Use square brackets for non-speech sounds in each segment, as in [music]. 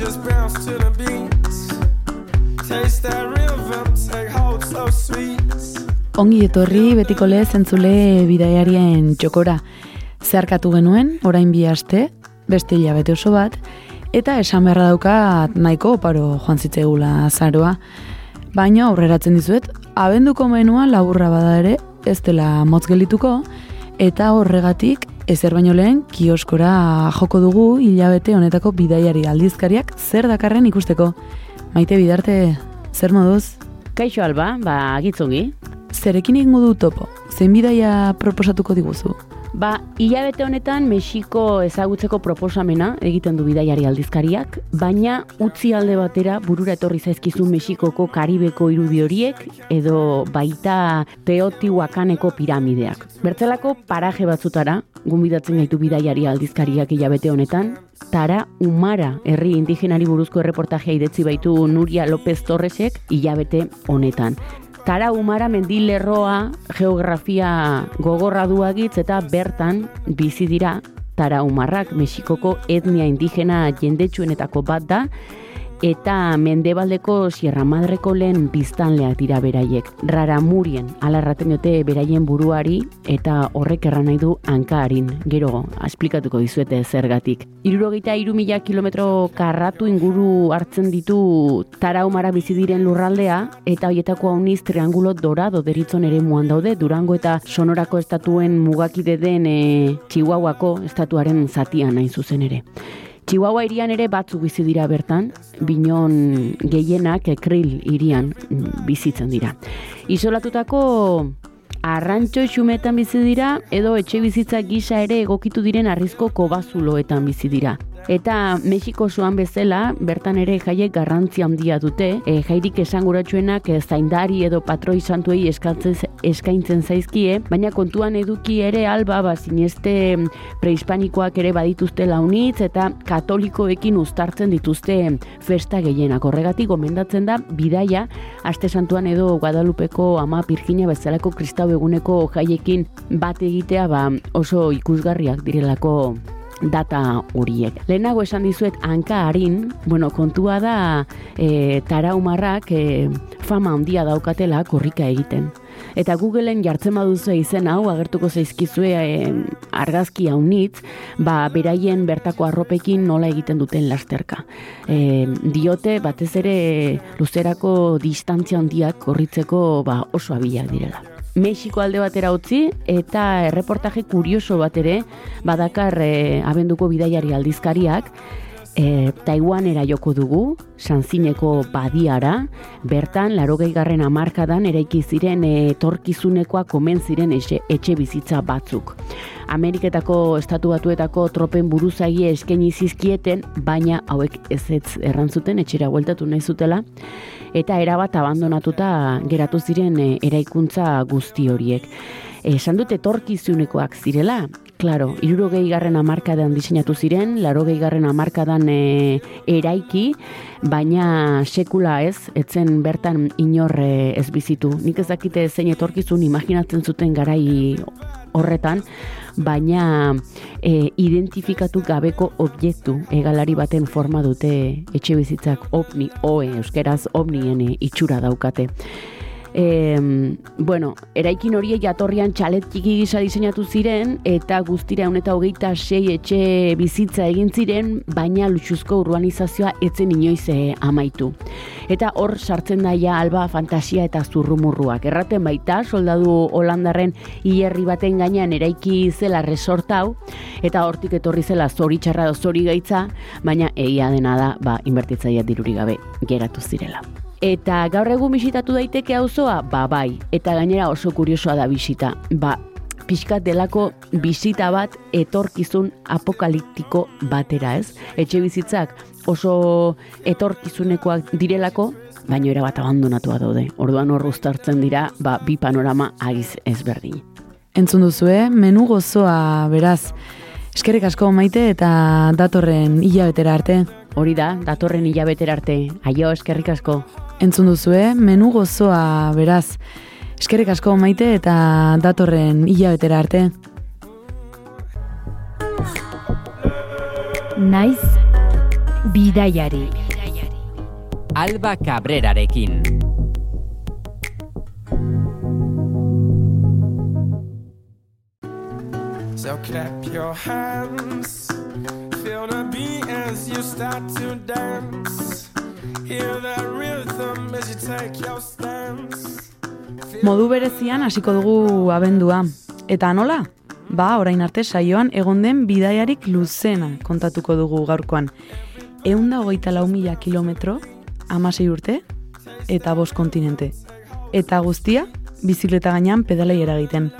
just bounce to the beat. Taste that rhythm, take hold so sweet. Ongi etorri betiko lez entzule bidaiarien txokora. Zeharkatu genuen, orain bi aste, beste hilabete oso bat, eta esan beharra daukat nahiko oparo joan zitzaigula azaroa. Baina aurreratzen dizuet, abenduko menua laburra bada ere, ez dela motz gelituko, eta horregatik ezer baino lehen kioskora joko dugu hilabete honetako bidaiari aldizkariak zer dakarren ikusteko. Maite bidarte, zer moduz? Kaixo alba, ba, agitzongi. Zerekin egingo du topo? Zein bidaia proposatuko diguzu? Ba, hilabete honetan Mexiko ezagutzeko proposamena egiten du bidaiari aldizkariak, baina utzi alde batera burura etorri zaizkizu Mexikoko Karibeko irudi horiek edo baita Teotihuacaneko piramideak. Bertzelako paraje batzutara, gumbidatzen gaitu bidaiari aldizkariak hilabete honetan, Tara Umara, herri indigenari buruzko erreportajea idetzi baitu Nuria López Torresek hilabete honetan. Tara Umara mendilerroa geografia gogorra duagitz eta bertan bizi dira Tara Umarrak Mexikoko etnia indigena jendetsuenetako bat da eta mendebaldeko Sierra Madreko lehen biztanleak dira beraiek. Rara murien, alarraten dute beraien buruari eta horrek erran nahi du hankarin. Gero, esplikatuko dizuete zergatik. Irurogeita iru mila kilometro karratu inguru hartzen ditu taraumara bizi diren lurraldea eta hoietako hauniz triangulo dorado deritzon ere muan daude Durango eta Sonorako estatuen mugakide den e, Chihuahuako estatuaren zatian hain zuzen ere. Chihuahua irian ere batzu bizi dira bertan, binon gehienak ekril irian mm, bizitzen dira. Isolatutako arrantxo xumetan bizi dira edo etxe bizitza gisa ere egokitu diren arrizko kobazuloetan bizi dira. Eta Mexiko zoan bezala, bertan ere jaiek garrantzi handia dute, e, jairik esanguratsuenak e, zaindari edo patroi santuei eskaintzen zaizkie, baina kontuan eduki ere alba, ba, zinezte prehispanikoak ere badituzte launitz, eta katolikoekin uztartzen dituzte festa gehienak. Horregatik gomendatzen da, bidaia, aste santuan edo Guadalupeko ama pirgina bezalako kristau eguneko jaiekin bat egitea ba, oso ikusgarriak direlako data horiek. Lehenago esan dizuet hanka harin, bueno, kontua da e, taraumarrak e, fama handia daukatela korrika egiten. Eta Googleen jartzen baduzu izen hau agertuko zaizkizue e, argazki haunitz, ba, beraien bertako arropekin nola egiten duten lasterka. E, diote batez ere luzerako distantzia handiak korritzeko ba, oso abilak direla. Mexiko alde batera utzi eta erreportaje kurioso bat ere badakar e, abenduko bidaiari aldizkariak e, Taiwanera joko dugu, Sanzineko badiara, bertan larogei garren amarkadan eraiki ziren e, torkizunekoa komen ziren etxe, etxe bizitza batzuk. Ameriketako estatu batuetako tropen buruzagie eskaini zizkieten, baina hauek ez ez errantzuten etxera bueltatu nahi zutela, eta erabat abandonatuta geratu ziren e, eraikuntza guzti horiek. Esan dute torkizunekoak zirela, Claro, iruro garren amarkadan diseinatu ziren, laro garren amarkadan e, eraiki, baina sekula ez, etzen bertan inor e, ez bizitu. Nik ez dakite zein etorkizun imaginatzen zuten garai horretan, baina e, identifikatu gabeko objektu egalari baten forma dute etxe bizitzak ovni, oe, euskeraz ovnien e, itxura daukate. E, bueno, eraikin horiek jatorrian txalet txiki gisa diseinatu ziren eta guztira honeta hogeita sei etxe bizitza egin ziren, baina luxuzko urbanizazioa etzen inoiz eh, amaitu. Eta hor sartzen daia alba fantasia eta zurrumurruak. Erraten baita, soldadu holandarren hierri baten gainean eraiki zela resortau, eta hortik etorri zela zori txarra zori gaitza, baina egia dena da, ba, inbertitzaia diruri gabe geratu zirela. Eta gaur egun bisitatu daiteke auzoa, ba bai, eta gainera oso kuriosoa da bisita. Ba, pixkat delako bisita bat etorkizun apokaliptiko batera, ez? Etxe bizitzak oso etorkizunekoak direlako, baino erabat abandonatua daude. Orduan hor uztartzen dira, ba, bi panorama agiz ezberdin. Entzun duzue, menu gozoa beraz. Eskerrik asko maite eta datorren hilabetera arte. Hori da, datorren hilabetera arte. Aio, eskerrik asko. Entzun duzue, menu gozoa beraz. Eskerrik asko maite eta datorren hilabetera arte. Naiz bidaiari. Alba Cabrerarekin. So clap your hands, feel the beat as you start to dance. Modu berezian hasiko dugu abendua. Eta nola? Ba, orain arte saioan egon den bidaiarik luzena kontatuko dugu gaurkoan. Eunda hogeita lau mila kilometro, amasei urte, eta bost kontinente. Eta guztia, bizikleta gainean pedalei eragiten.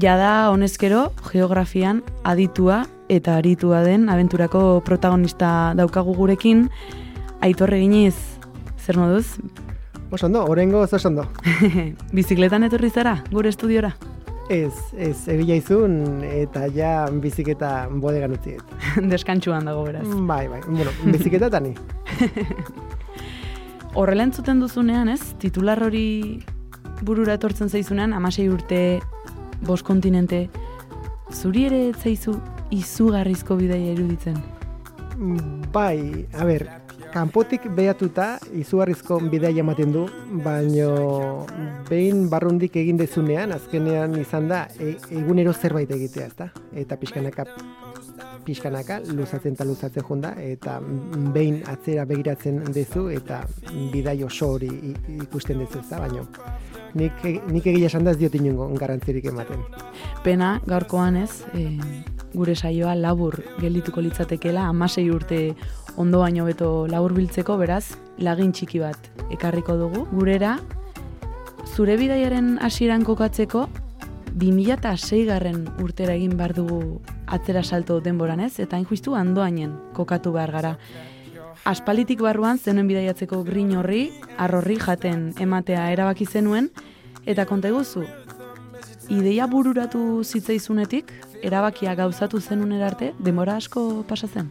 Jada honezkero, geografian aditua eta aritua den abenturako protagonista daukagu gurekin, aitorre giniz, zer moduz, Oso ondo, orengo [laughs] oso ondo. bizikletan etorri zara, gure estudiora? Ez, ez, ebila izun eta ja biziketa bodegan utziet. [laughs] Deskantxuan dago beraz. Bai, bai, bueno, biziketa tani. [laughs] Horrela entzuten duzunean, ez? Titular hori burura etortzen zaizunean, amasei urte, bost kontinente, zuri ere ez zaizu izugarrizko bidaia iruditzen. Bai, a ber, kanpotik behatuta izugarrizko bidaia ematen du, baino behin barrundik egin dezunean, azkenean izan da, e, egunero zerbait egitea, ezta? Eta pixkanaka pixkanaka luzatzen eta luzatzen junda eta behin atzera begiratzen dezu eta bidai oso hori ikusten dezu ezta baino nik nik egia esan da ez diot inongo garrantzirik ematen Pena, gaurkoan ez, e, gure saioa labur geldituko litzatekeela, amasei urte ondo baino beto labur biltzeko, beraz, lagin txiki bat ekarriko dugu. Gurera, zure bidaiaren hasieran kokatzeko, 2006 garren urtera egin behar dugu atzera salto denboran ez, eta hain justu andoainen kokatu behar gara. Aspalitik barruan zenuen bidaiatzeko grin horri, arrorri jaten ematea erabaki zenuen, eta konta eguzu, ideia bururatu zitzaizunetik, erabakia gauzatu zenun arte, denbora asko pasa zen.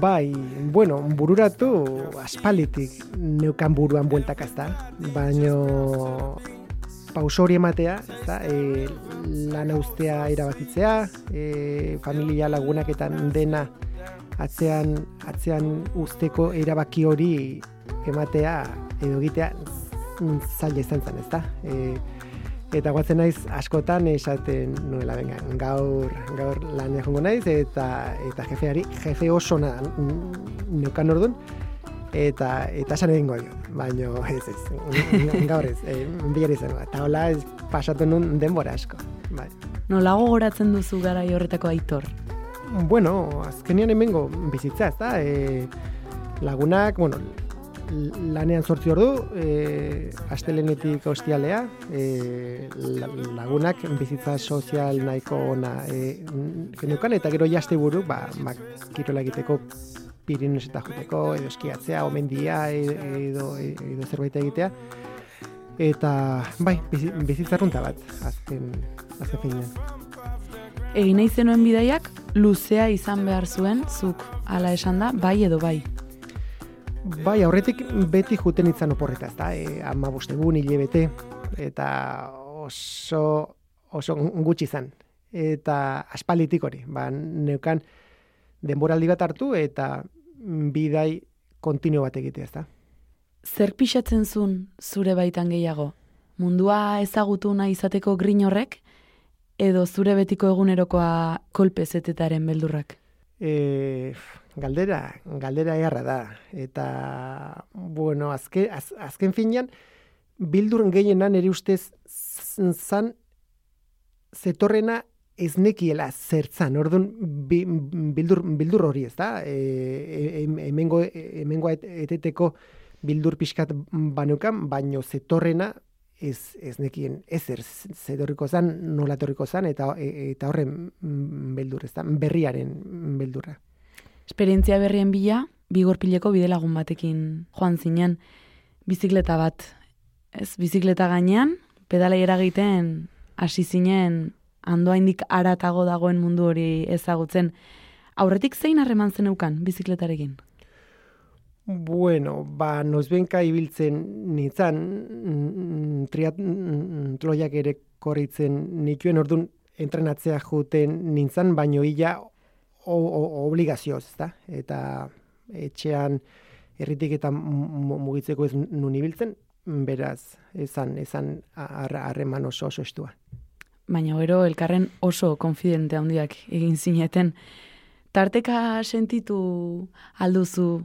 bai bueno bururatu aspalitik neukan buruan bueltak ezta baino pauso hori ematea, ezta? E, lan ustea erabakitzea, e, familia lagunaketan dena atzean atzean usteko erabaki hori ematea edo egitea zaila izan zen, ezta? E, eta guatzen naiz askotan esaten nuela benga, gaur gaur lan egongo naiz eta eta jefeari jefe oso na neukan ordun eta eta esan egingo dio, baino ez ez, gaur ez, e, bilar izan, eta hola ez pasatu nun denbora asko, bai. Nolago goratzen duzu garai horretako aitor? Bueno, azkenean hemengo bizitza, ez da? E, lagunak, bueno, lanean sortzi ordu, e, astelenetik ostialea, e, la- lagunak bizitza sozial nahiko ona e, geneukan, eta gero jaste buru, ba, ba, kirola egiteko Pirineos eta joteko, edo eskiatzea, omendia, edo, edo, edo zerbait egitea. Eta, bai, bizi- bizitza arrunta bat, azken, azken finean. Egin nahi zenuen bidaiak, luzea izan behar zuen, zuk ala esan da, bai edo bai. Bai, aurretik beti juten itzan oporreta, ezta? E, ama bostegun, hilebete, eta oso, oso gutxi izan. Eta aspalitik hori, ba, neukan denboraldi bat hartu eta bidai kontinu bat egitea, ezta? Zer pixatzen zuen zure baitan gehiago? Mundua ezagutu nahi izateko grin horrek, edo zure betiko egunerokoa kolpezetetaren beldurrak? E, galdera, galdera eharra da. Eta, bueno, azken, az, azken finean, bildur gehienan ere ustez zan zetorrena ez nekiela zertzan, orduan bi, bildur, bildur hori ez da, e, e, hemengo, hemengo et- eteteko bildur pixkat banukan, baino zetorrena ez, ez nekien ezer zetorriko zan, nola etorriko zan, eta, e- eta horren mm, beldur ez da, berriaren beldurra. Esperientzia berrien bila, bigorpileko bidelagun batekin joan zinen, bizikleta bat. Ez, bizikleta gainean, pedalei eragiten hasi zinen handoaindik aratago dagoen mundu hori ezagutzen. Aurretik zein harreman zeneukan bizikletarekin? Bueno, ba, nozbenka ibiltzen nintzen, triat, troiak ere korritzen nituen orduan entrenatzea juten nintzen, baino illa obligazioz, da? Eta etxean erritik eta mugitzeko ez nun ibiltzen, beraz, ezan, ezan harreman oso oso estua. Baina gero elkarren oso konfidente handiak egin zineten. Tarteka sentitu alduzu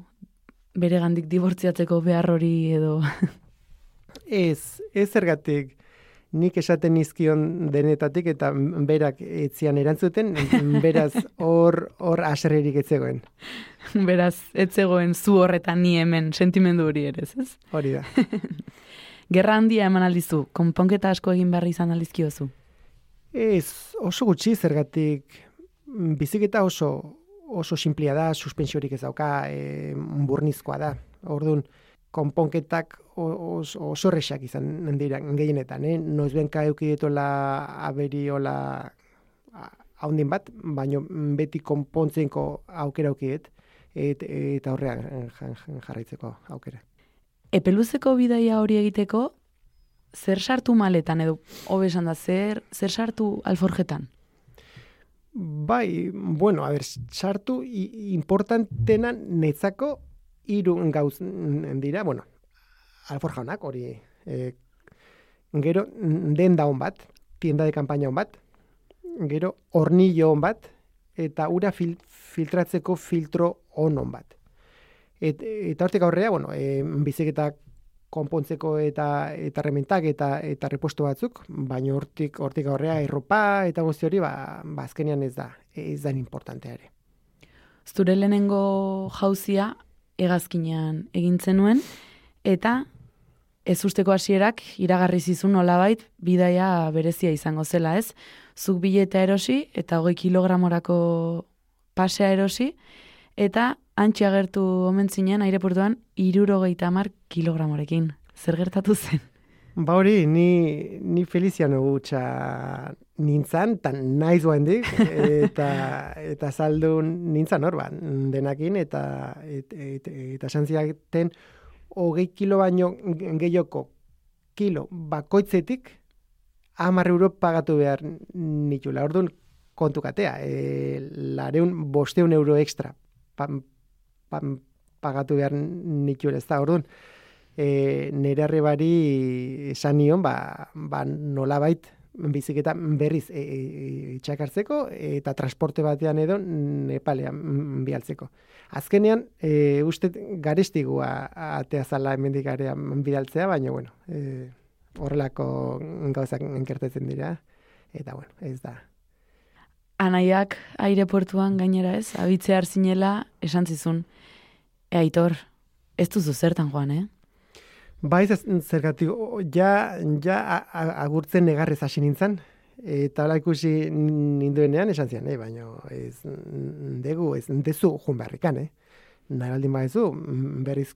bere gandik dibortziatzeko behar hori edo... ez, ez ergatik nik esaten izkion denetatik eta berak etzian erantzuten, [laughs] beraz hor hor aserrerik etzegoen. Beraz, etzegoen zu horretan ni hemen sentimendu hori ere, ez? Hori da. [laughs] Gerra handia eman aldizu, konponketa asko egin behar izan aldizkiozu? Ez, oso gutxi zergatik biziketa oso oso simplia da, suspensiorik ez dauka, e, burnizkoa da. Orduan, konponketak oso os, izan dira gehienetan, eh? Noiz benka eukidetola aberiola haundin bat, baino beti konpontzenko aukera aukidet, et, eta horrean jarraitzeko aukera. Epeluzeko bidaia hori egiteko, zer sartu maletan edo, hobesan da, zer, zer sartu alforjetan? Bai, bueno, a ber, sartu importantena netzako hiru gauz dira, bueno, alforja honak, hori, e, gero, den da bat, tienda de campaña hon bat, gero, hornillo hon bat, eta ura fil, filtratzeko filtro hon bat. Et, eta hortik aurrea, bueno, e, biziketak konpontzeko eta eta rementak eta eta repuesto batzuk, baina hortik hortik aurrea erropa eta guzti hori ba, ba azkenean ez da ez da importante ere. Zure lehenengo jauzia hegazkinean egin zenuen eta ez usteko hasierak iragarri zizun nolabait bidaia berezia izango zela, ez? Zuk bileta erosi eta hogei kilogramorako pasea erosi eta antxe agertu omen zinen aireportuan irurogeita mar kilogramorekin. Zer gertatu zen? Ba hori, ni, ni Feliziano gutxa nintzan, tan naiz dik, eta, eta saldu nintzan hor, denakin, eta, et, et, eta santziaten hogei kilo baino gehioko kilo bakoitzetik, hamar euro pagatu behar nitula. Orduan, kontukatea, e, lareun bosteun euro extra pagatu behar nitu ez da, orduan, e, nire arrebari esan nion, ba, ba nolabait biziketa berriz e, e, itxakartzeko eta transporte batean edo Nepalean bialtzeko. Azkenean, e, uste garestigua atea zala hemendik bidaltzea, baina, bueno, e, horrelako gauzak enkertetzen dira, eta, bueno, ez da, anaiak aireportuan gainera ez, abitze zinela esan zizun, e, aitor, ez duzu zertan joan, eh? Bai, zergatik, ja, ja agurtzen negarrez hasi nintzen, eta hala ikusi ninduenean esan zian, eh? baina ez degu, ez dezu jun beharrikan, eh? Nahi baldin baizu, berriz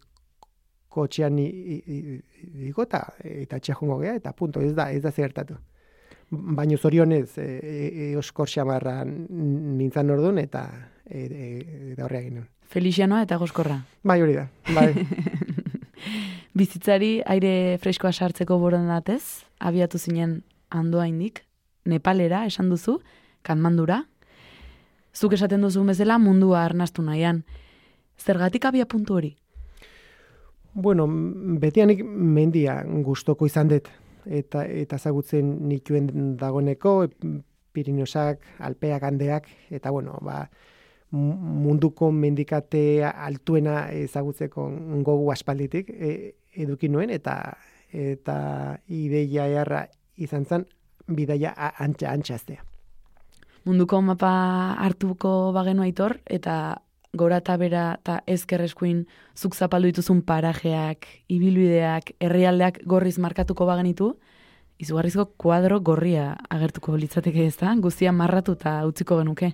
kotxean igota, eta txehungo gea, eta punto, ez da, ez da zertatu baino zorionez e, e, oskor xamarra nintzen orduan eta e, e, eta horreak. Felixianoa eta goskorra. Bai hori da, bai. [laughs] Bizitzari aire freskoa sartzeko borondatez, abiatu zinen handoa indik, Nepalera esan duzu, kanmandura. Zuk esaten duzu bezala mundua arnastu nahian. Zergatik abia puntu hori? Bueno, betianik mendia gustoko izan dut eta eta zagutzen nituen dagoneko Pirinosak, Alpeak, Andeak eta bueno, ba, munduko mendikate altuena ezagutzeko gogu aspalditik e, eduki nuen eta eta ideia erra izan zen bidaia antxa antxaztea. Munduko mapa hartuko bagenu aitor eta gora eta bera eta ezkerreskuin zuk zapaldu dituzun parajeak, ibilbideak, herrialdeak gorriz markatuko bagenitu, izugarrizko kuadro gorria agertuko litzateke ez da, guztia marratu eta utziko genuke.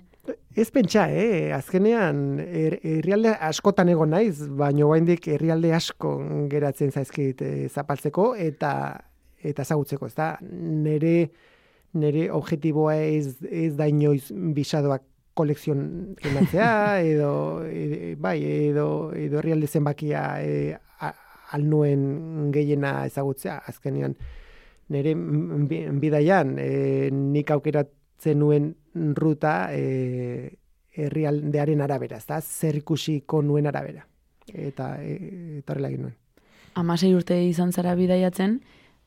Ez pentsa, eh? azkenean her- herrialde askotan egon naiz, baina oraindik herrialde asko geratzen zaizkit eh, zapaltzeko eta eta ezagutzeko, ez da? Nere nere objektiboa ez, ez da inoiz bisadoak kolekzionatzea [laughs] edo e, bai edo edo herrialde zenbakia e, a- al nuen gehiena ezagutzea azkenean nire bidaian e, nik aukeratzen nuen ruta e, herrialdearen arabera, ezta zer ikusiko nuen arabera. Eta e, eta horrela egin nuen. Amasei urte izan zara bidaiatzen,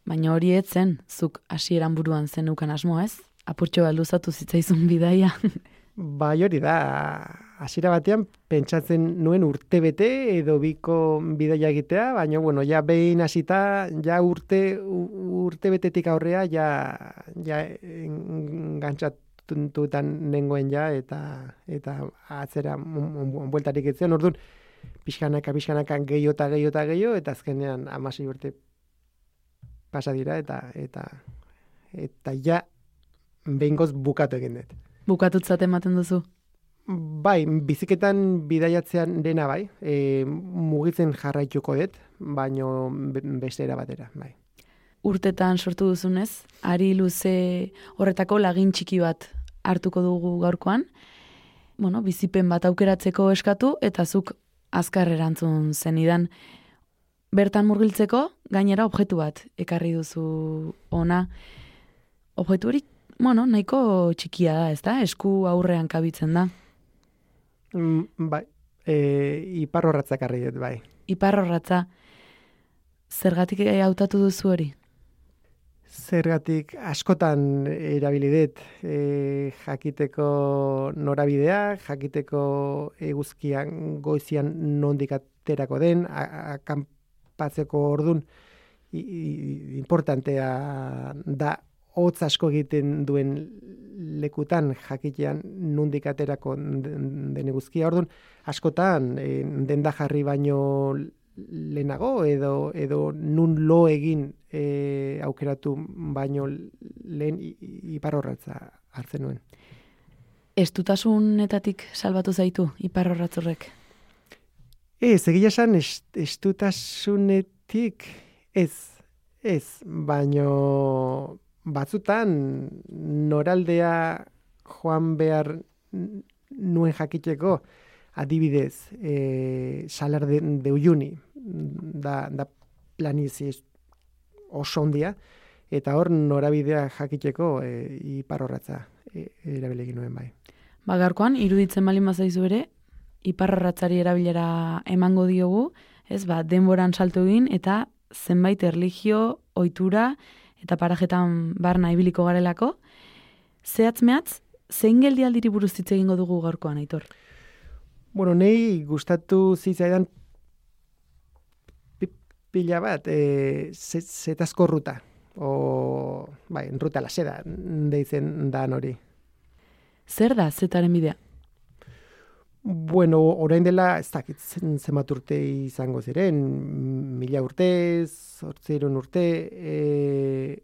baina hori ez zen, zuk hasieran buruan zenukan asmo ez? Apurtxo bat luzatu zitzaizun bidaia. [laughs] Bai hori da, hasiera batean pentsatzen nuen urtebete edo biko bidaia egitea, baina bueno, ja behin hasita, ja urte urtebetetik aurrea ja ja engantzatutan nengoen ja eta eta atzera bueltarik etzen. Orduan pixkanaka pixkanaka gehiago eta gehiago eta gehiago eta azkenean 16 urte pasa dira eta eta eta ja behingoz bukatu egin dut. Bukatutzat ematen duzu. Bai, biziketan bidaiatzean dena bai, e, mugitzen jarraituko dut, baino be- beste era batera, bai. Urtetan sortu duzunez, ari luze horretako lagin txiki bat hartuko dugu gaurkoan. Bueno, bizipen bat aukeratzeko eskatu eta zuk azkar erantzun zenidan. Bertan murgiltzeko gainera objektu bat ekarri duzu ona. Objektu hori, bueno, nahiko txikia da, ez da? Esku aurrean kabitzen da. Mm, bai, e, iparrorratzak harri dut, bai. Iparrorratza, zergatik hautatu duzu hori? Zergatik askotan erabili dut e, jakiteko norabidea, jakiteko eguzkian goizian nondik aterako den, a- akanpatzeko ordun i- importantea da hotz asko egiten duen lekutan jakitean nondik aterako den, eguzkia. Ordun askotan e, denda jarri baino lehenago edo edo nun lo egin e, aukeratu baino lehen i- i- iparrorratza hartzen nuen. Estutasunetatik salbatu zaitu iparrorratzurrek. Ez, egia esan est, estutasunetik ez, ez, baino batzutan noraldea joan behar nuen jakiteko adibidez, e, salar de, de Uyuni, da, da planizi oso ondia, eta hor norabidea jakiteko e, iparrorratza e, erabili egin nuen bai. Ba, gaurkoan, iruditzen baldin bazaizu ere, iparrorratzari erabilera emango diogu, ez ba, denboran salto egin eta zenbait erlijio, ohitura eta parajetan barna ibiliko garelako. Zehatz mehatz, zein geldialdiri buruz hitz egingo dugu gaurkoan, Aitor? Bueno, nei gustatu zitzaidan pi- pila bat, e, ze- zetazko ruta. O, bai, ruta la seda, deitzen dan hori. Zer da zetaren bidea? Bueno, orain dela, ez dakit zen- zenbat urte izango ziren, mila urte, zortzeron urte, e,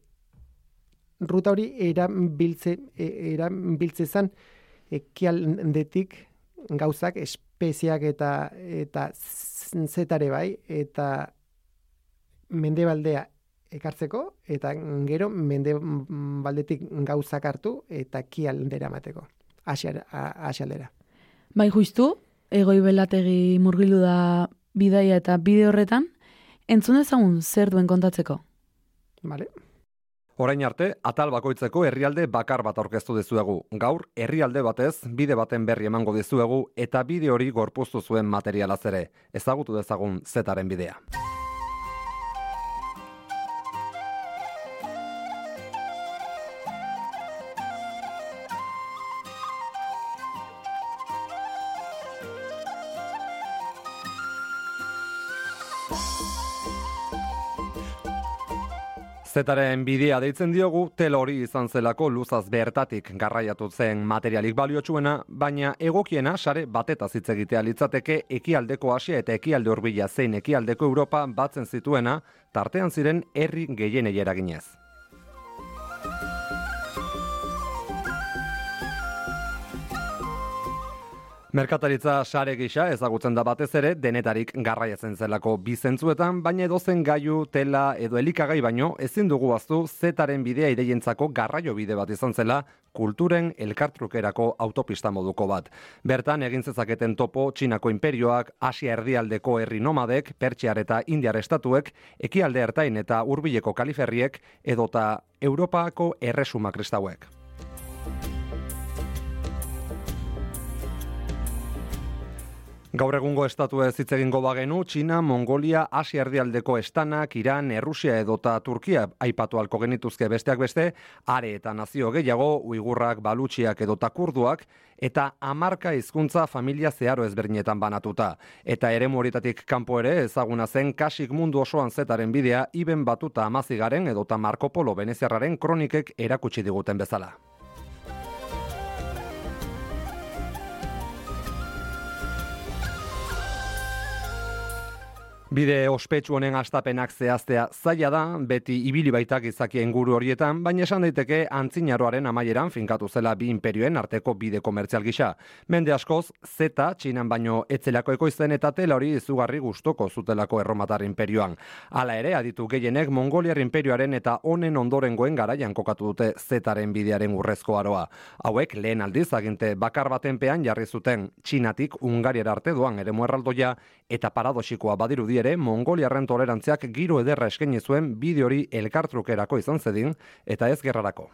ruta hori erabiltze, e, erabiltze zan ekialdetik gauzak, espeziak eta eta zetare bai, eta mendebaldea ekartzeko, eta gero mendebaldetik gauzak hartu eta kialdera mateko, asialdera. Bai justu, egoi belategi murgilu da bidaia eta bide horretan, entzun ezagun zer duen kontatzeko. Vale. Orain arte, atal bakoitzeko herrialde bakar bat aurkeztu dizuegu. Gaur, herrialde batez, bide baten berri emango dizuegu eta bide hori gorpuztu zuen materialaz ere. Ezagutu dezagun zetaren bidea. Zetaren bidea deitzen diogu, tel hori izan zelako luzaz bertatik garraiatu zen materialik baliotsuena, baina egokiena sare bateta hitz egitea litzateke ekialdeko Asia eta ekialde hurbila zein ekialdeko Europa batzen zituena, tartean ziren herri gehienei eraginez. Merkataritza sare gisa ezagutzen da batez ere denetarik garraiatzen zelako bizentzuetan, baina edozen gaiu, tela edo elikagai baino ezin dugu aztu zetaren bidea ideientzako garraio bide bat izan zela kulturen elkartrukerako autopista moduko bat. Bertan egin zezaketen topo Txinako imperioak, Asia erdialdeko herri nomadek, Pertsiar eta Indiar estatuek, ekialde ertain eta hurbileko kaliferriek edota Europako erresuma kristauek. Gaur egungo estatu ez hitz egingo bagenu, Txina, Mongolia, Asia erdialdeko estanak, Iran, Errusia edota Turkia aipatu alko genituzke besteak beste, are eta nazio gehiago, uigurrak, balutxiak edota kurduak, eta amarka hizkuntza familia zeharo ezberdinetan banatuta. Eta ere horietatik kanpo ere ezaguna zen kasik mundu osoan zetaren bidea, iben batuta amazigaren edota Marco Polo Veneziarraren kronikek erakutsi diguten bezala. Bide ospetsu honen astapenak zehaztea zaila da, beti ibili baitak izaki inguru horietan, baina esan daiteke antzinaroaren amaieran finkatu zela bi imperioen arteko bide komertzial gisa. Mende askoz, zeta, txinan baino etzelako ekoizten eta tela hori izugarri gustoko zutelako erromatar imperioan. Hala ere, aditu gehienek Mongoliar imperioaren eta honen ondorengoen garaian kokatu dute zetaren bidearen urrezko aroa. Hauek lehen aldiz aginte bakar batenpean jarri zuten txinatik Ungariara arte doan ere muerraldoia eta paradoxikoa badirudi ere Mongoliarren tolerantziak giro ederra eskaini zuen bideo hori elkartrukerako izan zedin eta ez gerrarako.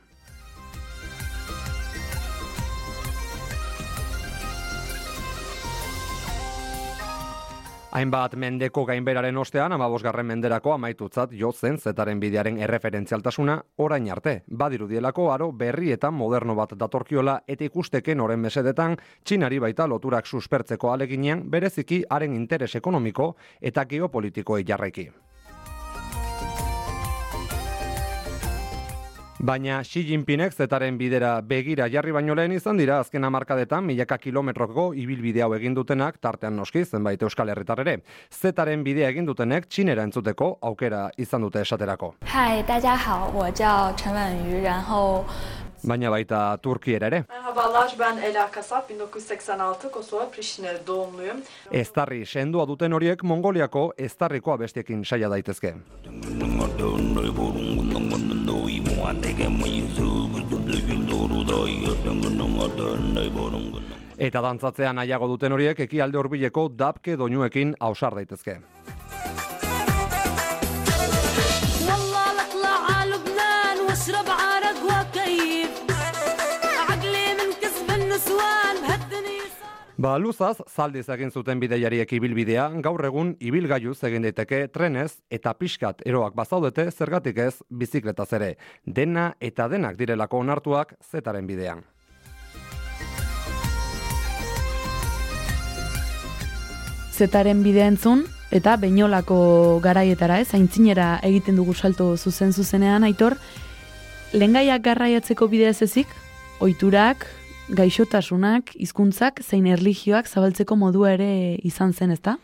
Hainbat mendeko gainberaren ostean, amabosgarren menderako amaitutzat jo zen zetaren bidearen erreferentzialtasuna orain arte. Badirudielako aro berri eta moderno bat datorkiola eta ikusteken oren mesedetan, txinari baita loturak suspertzeko aleginean bereziki haren interes ekonomiko eta geopolitikoei jarraiki. Baina Xi Jinpingek zetaren bidera begira jarri baino lehen izan dira azken hamarkadetan milaka kilometroko ibilbide hau egin dutenak tartean noski zenbait euskal herritar ere. Zetaren bidea egin dutenek txinera entzuteko aukera izan dute esaterako. Hai, daia hao, wo jiao Chen Wenyu, ran hou Baina baita Turkiera ere. Merhabalar, ben Ela Kasap, 1986 Kosova Priştine doğumluyum. Eztarri sendua duten horiek Mongoliako eztarriko abestiekin saia daitezke. Eta dantzatzean nahiago duten horiek ekialde hurbileko dapke doinuekin ausar daitezke. Ba, luzaz, zaldiz egin zuten bideiariek ibilbidea, gaur egun ibilgailuz egin daiteke trenez eta pixkat eroak bazaudete zergatik ez bizikletaz ere. Dena eta denak direlako onartuak zetaren bidean. Zetaren bidea entzun, eta beinolako garaietara ez, aintzinera egiten dugu salto zuzen zuzenean, aitor, lengaiak garraiatzeko bidea ez ezik, oiturak, gaixotasunak, hizkuntzak zein erlijioak zabaltzeko modua ere izan zen, ezta?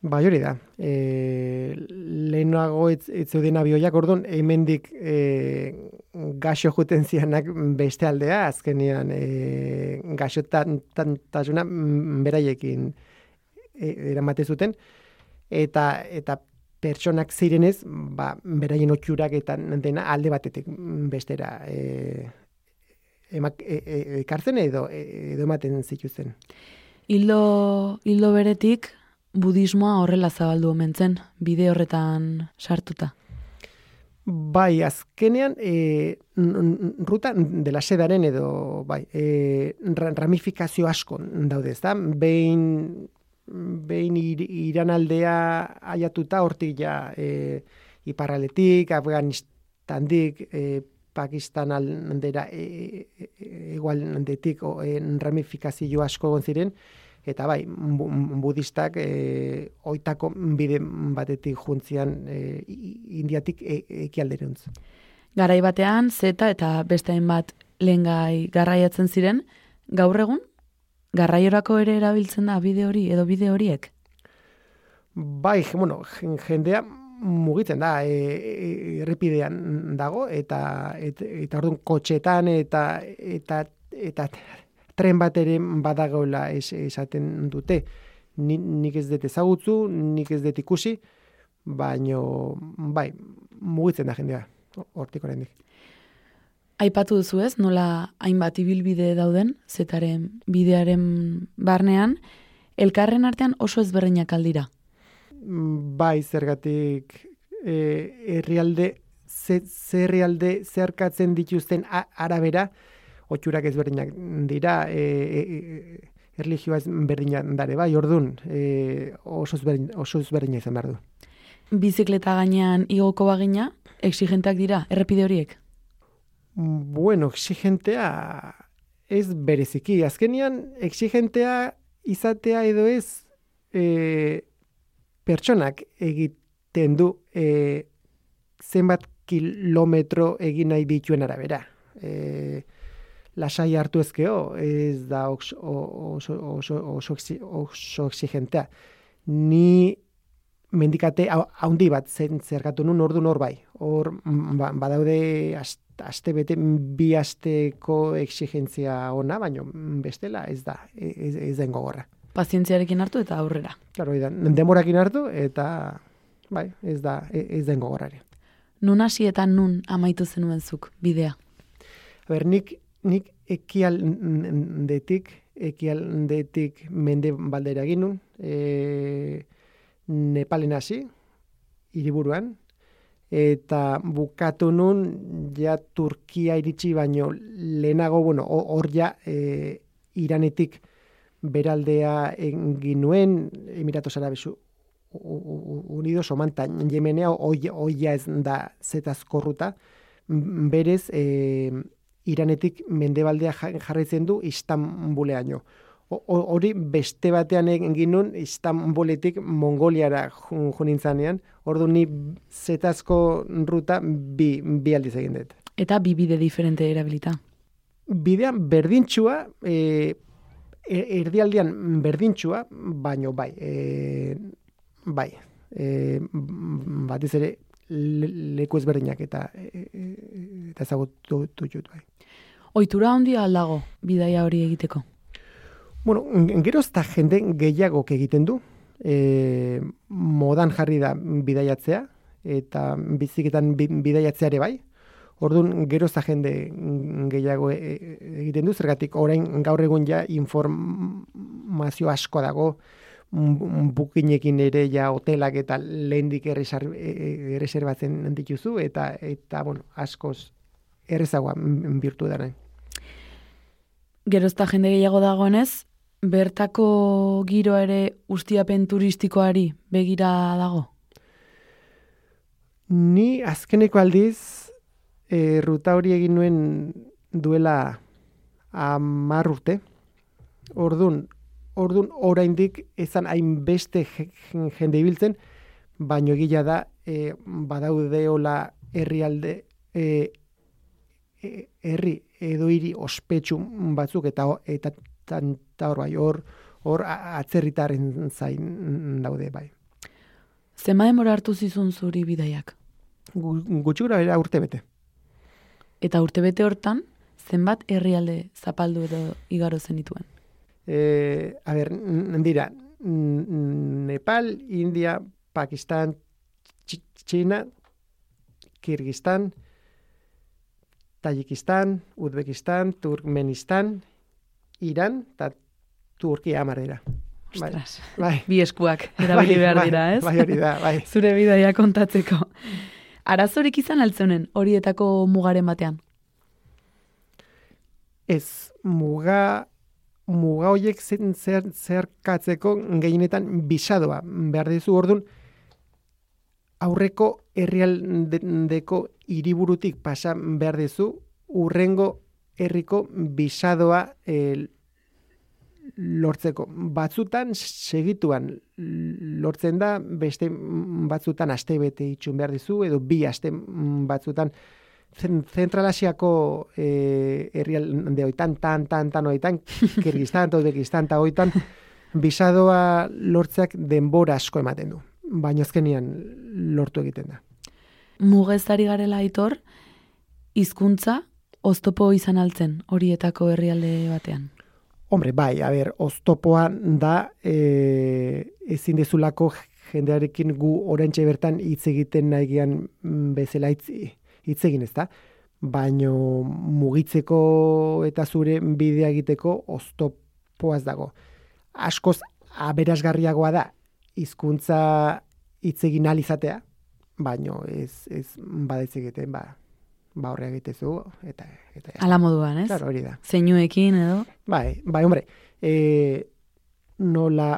Bai, hori da. E, lehenago ez, ez zeuden abioiak, orduan, hemendik e, gaxo juten zianak beste aldea, azkenean e, gaxotasuna mm, beraiekin e, eramate zuten, eta eta pertsonak zirenez, ba, beraien otxurak eta dena alde batetik bestera e, ekartzen edo, edo ematen zituzten. Hildo, hildo beretik, budismoa horrela zabaldu omen zen, bide horretan sartuta. Bai, azkenean, e, ruta dela sedaren edo, bai, e, ramifikazio asko daude, ez da? Behin, behin ir, iranaldea aiatuta hortik ja e, iparraletik, Afganistandik, e, Pakistan aldera e, e, egualdetik e, ramifikazio asko egon ziren, eta bai, budistak e, oitako bide batetik juntzian e, indiatik e, ekialderuntz. Garai batean, zeta eta beste hainbat lehengai garraiatzen ziren, gaur egun, garraiorako ere erabiltzen da bide hori edo bide horiek? Bai, bueno, jendea mugitzen da e, errepidean dago eta et, eta orduan kotxetan eta eta eta tren bat ere badagoela es, esaten dute. Ni, nik ez dut ezagutzu, nik ez dut ikusi, baino, bai, mugitzen da jendea, hortik oraindik. Aipatu duzu ez, nola hainbat ibilbide dauden, zetaren bidearen barnean, elkarren artean oso ezberdinak aldira. Bai, zergatik e, herrialde ze, ze herrialde zeharkatzen dituzten a- arabera, otxurak ezberdinak dira, e, e, e, erlijioa ezberdina dare, bai, ordun e, oso, ezberdin, oso ezberdina izan behar du. Bizikleta gainean igoko bagina, exigentak dira, errepide horiek. Bueno, exigentea ez bereziki. Azkenian, exigentea izatea edo ez e, pertsonak egiten du e, zenbat kilometro egin nahi dituen arabera. E, lasai hartu ezkeo, ez da oso, oso, oso, oso, exi- oso exigentea. Ni mendikate hau- haundi bat zen zergatu nun ordu nor bai. Hor ba, badaude ast- aste bete bi asteko exigentzia ona, baino bestela ez da, ez, ez den gogorra. Pazientziarekin hartu eta aurrera. Claro, da, demorakin hartu eta bai, ez da e- ez den gogorrari. Nun hasi eta nun amaitu zenuen zuk bidea. ber, nik, nik ekialdetik, ekialdetik mende baldera ginun, e, Nepalen hasi, hiriburuan, eta bukatu nun ja Turkia iritsi baino lehenago, bueno, ho- hor ja e, Iranetik beraldea egin nuen, Emiratos Arabes U- U- Unidos, omanta, Yemenea, ja ez da zetazkorruta, M- berez, e, Iranetik mendebaldea ja- jarraitzen du Istanbuleaino. Hori beste batean egin nun Istanbuletik Mongoliara jun jun nintzanean, ordu ni zetazko ruta bi, bi aldiz egin dut. Eta bi bide diferente erabilita. Bidean berdintxua, e, e- erdialdean berdintxua, baino bai, e, bai, e, batez ere le- leku ezberdinak eta e, e, eta ezagutu dut bai. Oitura handia aldago bidaia hori egiteko. Bueno, gero ez jende gehiagok egiten du, e, modan jarri da bidaiatzea, eta biziketan bi- bidaiatzea ere bai, Orduan, gero ez da jende gehiago e- e- egiten du, zergatik orain gaur egun ja informazio asko dago, bukinekin ere ja hotelak eta lehendik e- erreserbatzen dituzu, eta, eta bueno, askoz errezagoa birtu da Gero ez da jende gehiago dagoenez, bertako giroa ere ustiapen turistikoari begira dago. Ni azkeneko aldiz e, ruta hori egin nuen duela hamar urte. Ordun, ordun oraindik ezan hainbeste je- je- jende ibiltzen, baino egila da e, badaudeola herrialde e, e, herri edo hiri ospetsu batzuk eta eta tan- ta hor bai hor hor atzerritarren zain daude bai. Zema demora hartu zizun zuri bidaiak. Gu- Gutxi gora urte bete. Eta urtebete hortan, zenbat herrialde zapaldu edo igaro zenituen. Eh, a ber, dira, Nepal, India, Pakistan, Chi- China, Kirguistan, Tayikistan, Uzbekistan, Turkmenistan, Iran, eta Turkia amarera. Bai, Ostras, bai. bi eskuak [laughs] erabili Bai, behar dira, ez? bai, hori da, bai. [laughs] Zure bidaia kontatzeko. Arazorik izan altzeunen horietako mugaren batean. Ez, muga, muga horiek zen zer, zerkatzeko gehienetan bisadoa behar dizu ordun aurreko herrialdeko hiriburutik pasa behar dizu urrengo herriko bisadoa eh, lortzeko. Batzutan segituan lortzen da, beste batzutan aste bete itxun behar dizu, edo bi aste batzutan zen, zentralasiako eh, herrialde hoitan, tan, tan, tan hoitan, [laughs] Kirgistan, Uzbekistan, eta hoitan, bisadoa lortzeak denbora asko ematen du. Baina azkenian lortu egiten da. Mugezari garela aitor, hizkuntza oztopo izan altzen horietako herrialde batean. Hombre, bai, a ber, oztopoa da e, ezin dezulako jendearekin gu orentxe bertan hitz egiten nahi gian mm, bezala hitz, egin ez da. Baino mugitzeko eta zure bidea egiteko oztopoaz dago. Askoz aberasgarriagoa da hizkuntza hitz egin ahal izatea, baino ez ez badetz egiten ba ba horre egitezu eta eta ja. Ala moduan, ez? Claro, hori da. Zeinuekin edo. Bai, bai, hombre. E, nola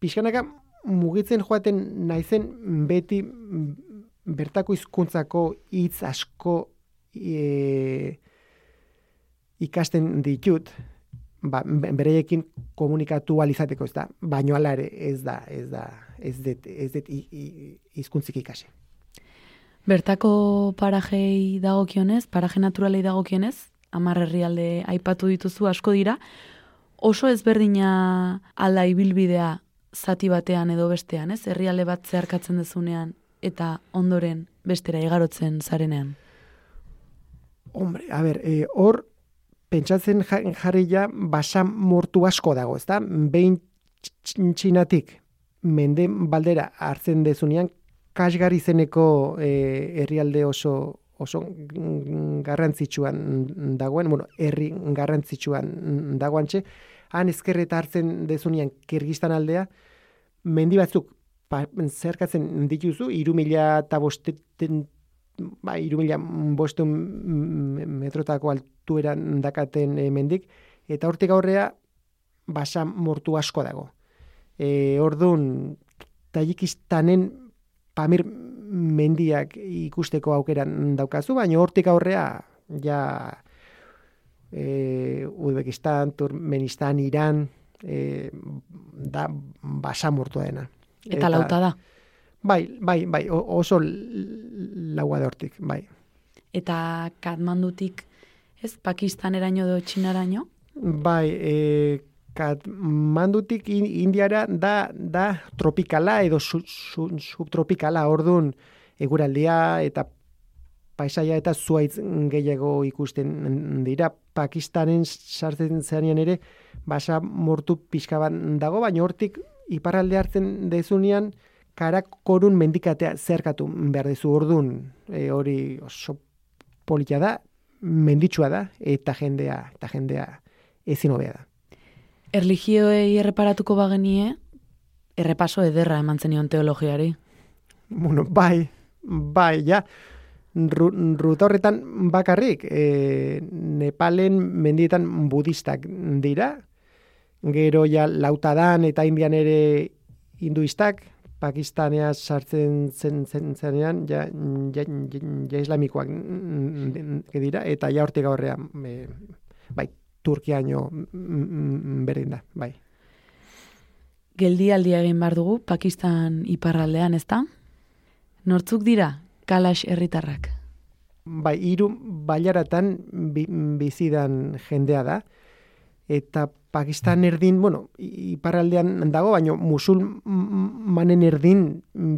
pixkanaka mugitzen joaten naizen beti bertako hizkuntzako hitz asko e, ikasten ditut, ba, be- bereiekin komunikatu ahal izateko, ez da, baino hala ere ez da, ez da, ez dut, ez dut hi- hi- hizkuntzik ikasi. Bertako parajei dagokionez, paraje naturalei dagokionez, hamar herrialde aipatu dituzu asko dira, oso ezberdina alda ibilbidea zati batean edo bestean, ez? Herrialde bat zeharkatzen dezunean eta ondoren bestera igarotzen zarenean. Hombre, a ber, e, hor pentsatzen ja- jarri ja basa mortu asko dago, ezta? Behin tx- txinatik mende baldera hartzen dezunean kasgar izeneko e, herrialde oso oso garrantzitsuan dagoen, bueno, herri garrantzitsuan dagoantxe, han ezkerreta hartzen dezunean Kirgistan aldea, mendi batzuk pa, zerkatzen dituzu, iru mila eta bosteten ba, irumila bostun metrotako altueran dakaten e, mendik, eta hortik aurrea basa mortu asko dago. E, orduan, Tajikistanen Pamir mendiak ikusteko aukeran daukazu, baina hortik aurrea ja e, Uzbekistan, Turkmenistan, Iran, e, da basa mortua dena. Eta, lauta da. Bai, bai, bai, oso laua da hortik, bai. Eta Katmandutik, ez, Pakistaneraino edo Txinaraino? Bai, e, Katmandutik in- Indiara da, da tropikala edo su, su, subtropikala, orduan eguraldia eta paisaia eta zuaitz gehiago ikusten dira. Pakistanen sartzen zenean ere, basa mortu pixka bat dago, baina hortik iparralde hartzen dezunean, karakorun mendikatea zerkatu behar dezu orduan, e, hori oso polita da, menditsua da, eta jendea, eta jendea ezin hobea da. Erligioei erreparatuko bagenie, errepaso ederra eman zenion teologiari. Bueno, bai, bai, ja, Ru, ruta horretan bakarrik, e, Nepalen mendietan budistak dira, gero ja lautadan eta indian ere hinduistak, Pakistanea sartzen zen, zen zenean, ja, ja, ja, ja islamikoak mm, dira, eta ja hortik aurrean, e, bai, Turkiaino mm, berdin da, bai. Geldialdia egin behar dugu, Pakistan iparraldean, ezta? Nortzuk dira, Kalash herritarrak. Bai, hiru bailaratan bi, bizidan jendea da, eta Pakistan erdin, bueno, iparraldean dago, baina musulmanen erdin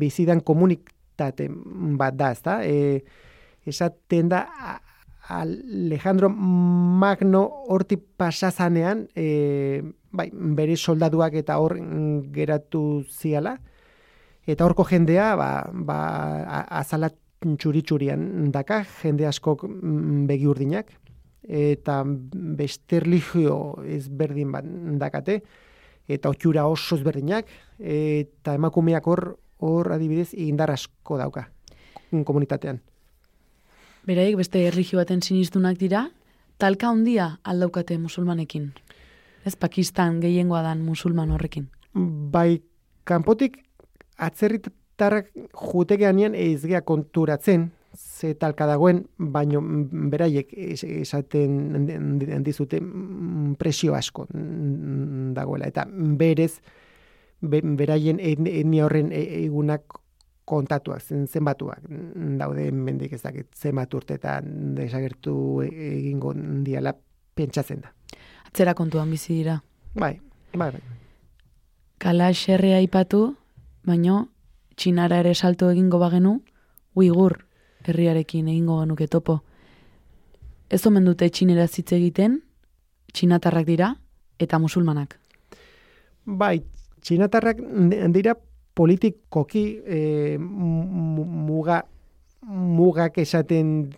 bizidan komunitate bat da, ezta? E, esaten da Alejandro Magno horti pasazanean, e, bai, bere soldaduak eta hor geratu ziala, eta horko jendea, ba, ba, azala txuri-txurian daka, jende askok mm, begi urdinak, eta beste erlijio ezberdin bat dakate, eta otxura oso ezberdinak, eta emakumeak hor, hor adibidez, indar asko dauka komunitatean. Beraik beste erligio baten sinistunak dira, talka handia aldaukate musulmanekin. Ez Pakistan gehiengoa dan musulman horrekin. Bai, kanpotik atzerritarrak jutegeanean ez gea konturatzen, ze talka dagoen, baino beraiek es- esaten dizute mm, presio asko mm, dagoela. Eta berez, be- beraien etni- etnia horren e- egunak kontatuak, zen, zenbatuak daude mendik ez dakit zenbat urtetan desagertu e- egingo diala pentsatzen da. Atzera kontuan bizi dira. Bai, bai, bai. Kalash herria aipatu, baino Txinara ere salto egingo bagenu, Uigur herriarekin egingo genuke topo. Ez omen dute txinera hitz egiten, txinatarrak dira eta musulmanak. Bai, txinatarrak dira politikoki e, mu- muga mugak esaten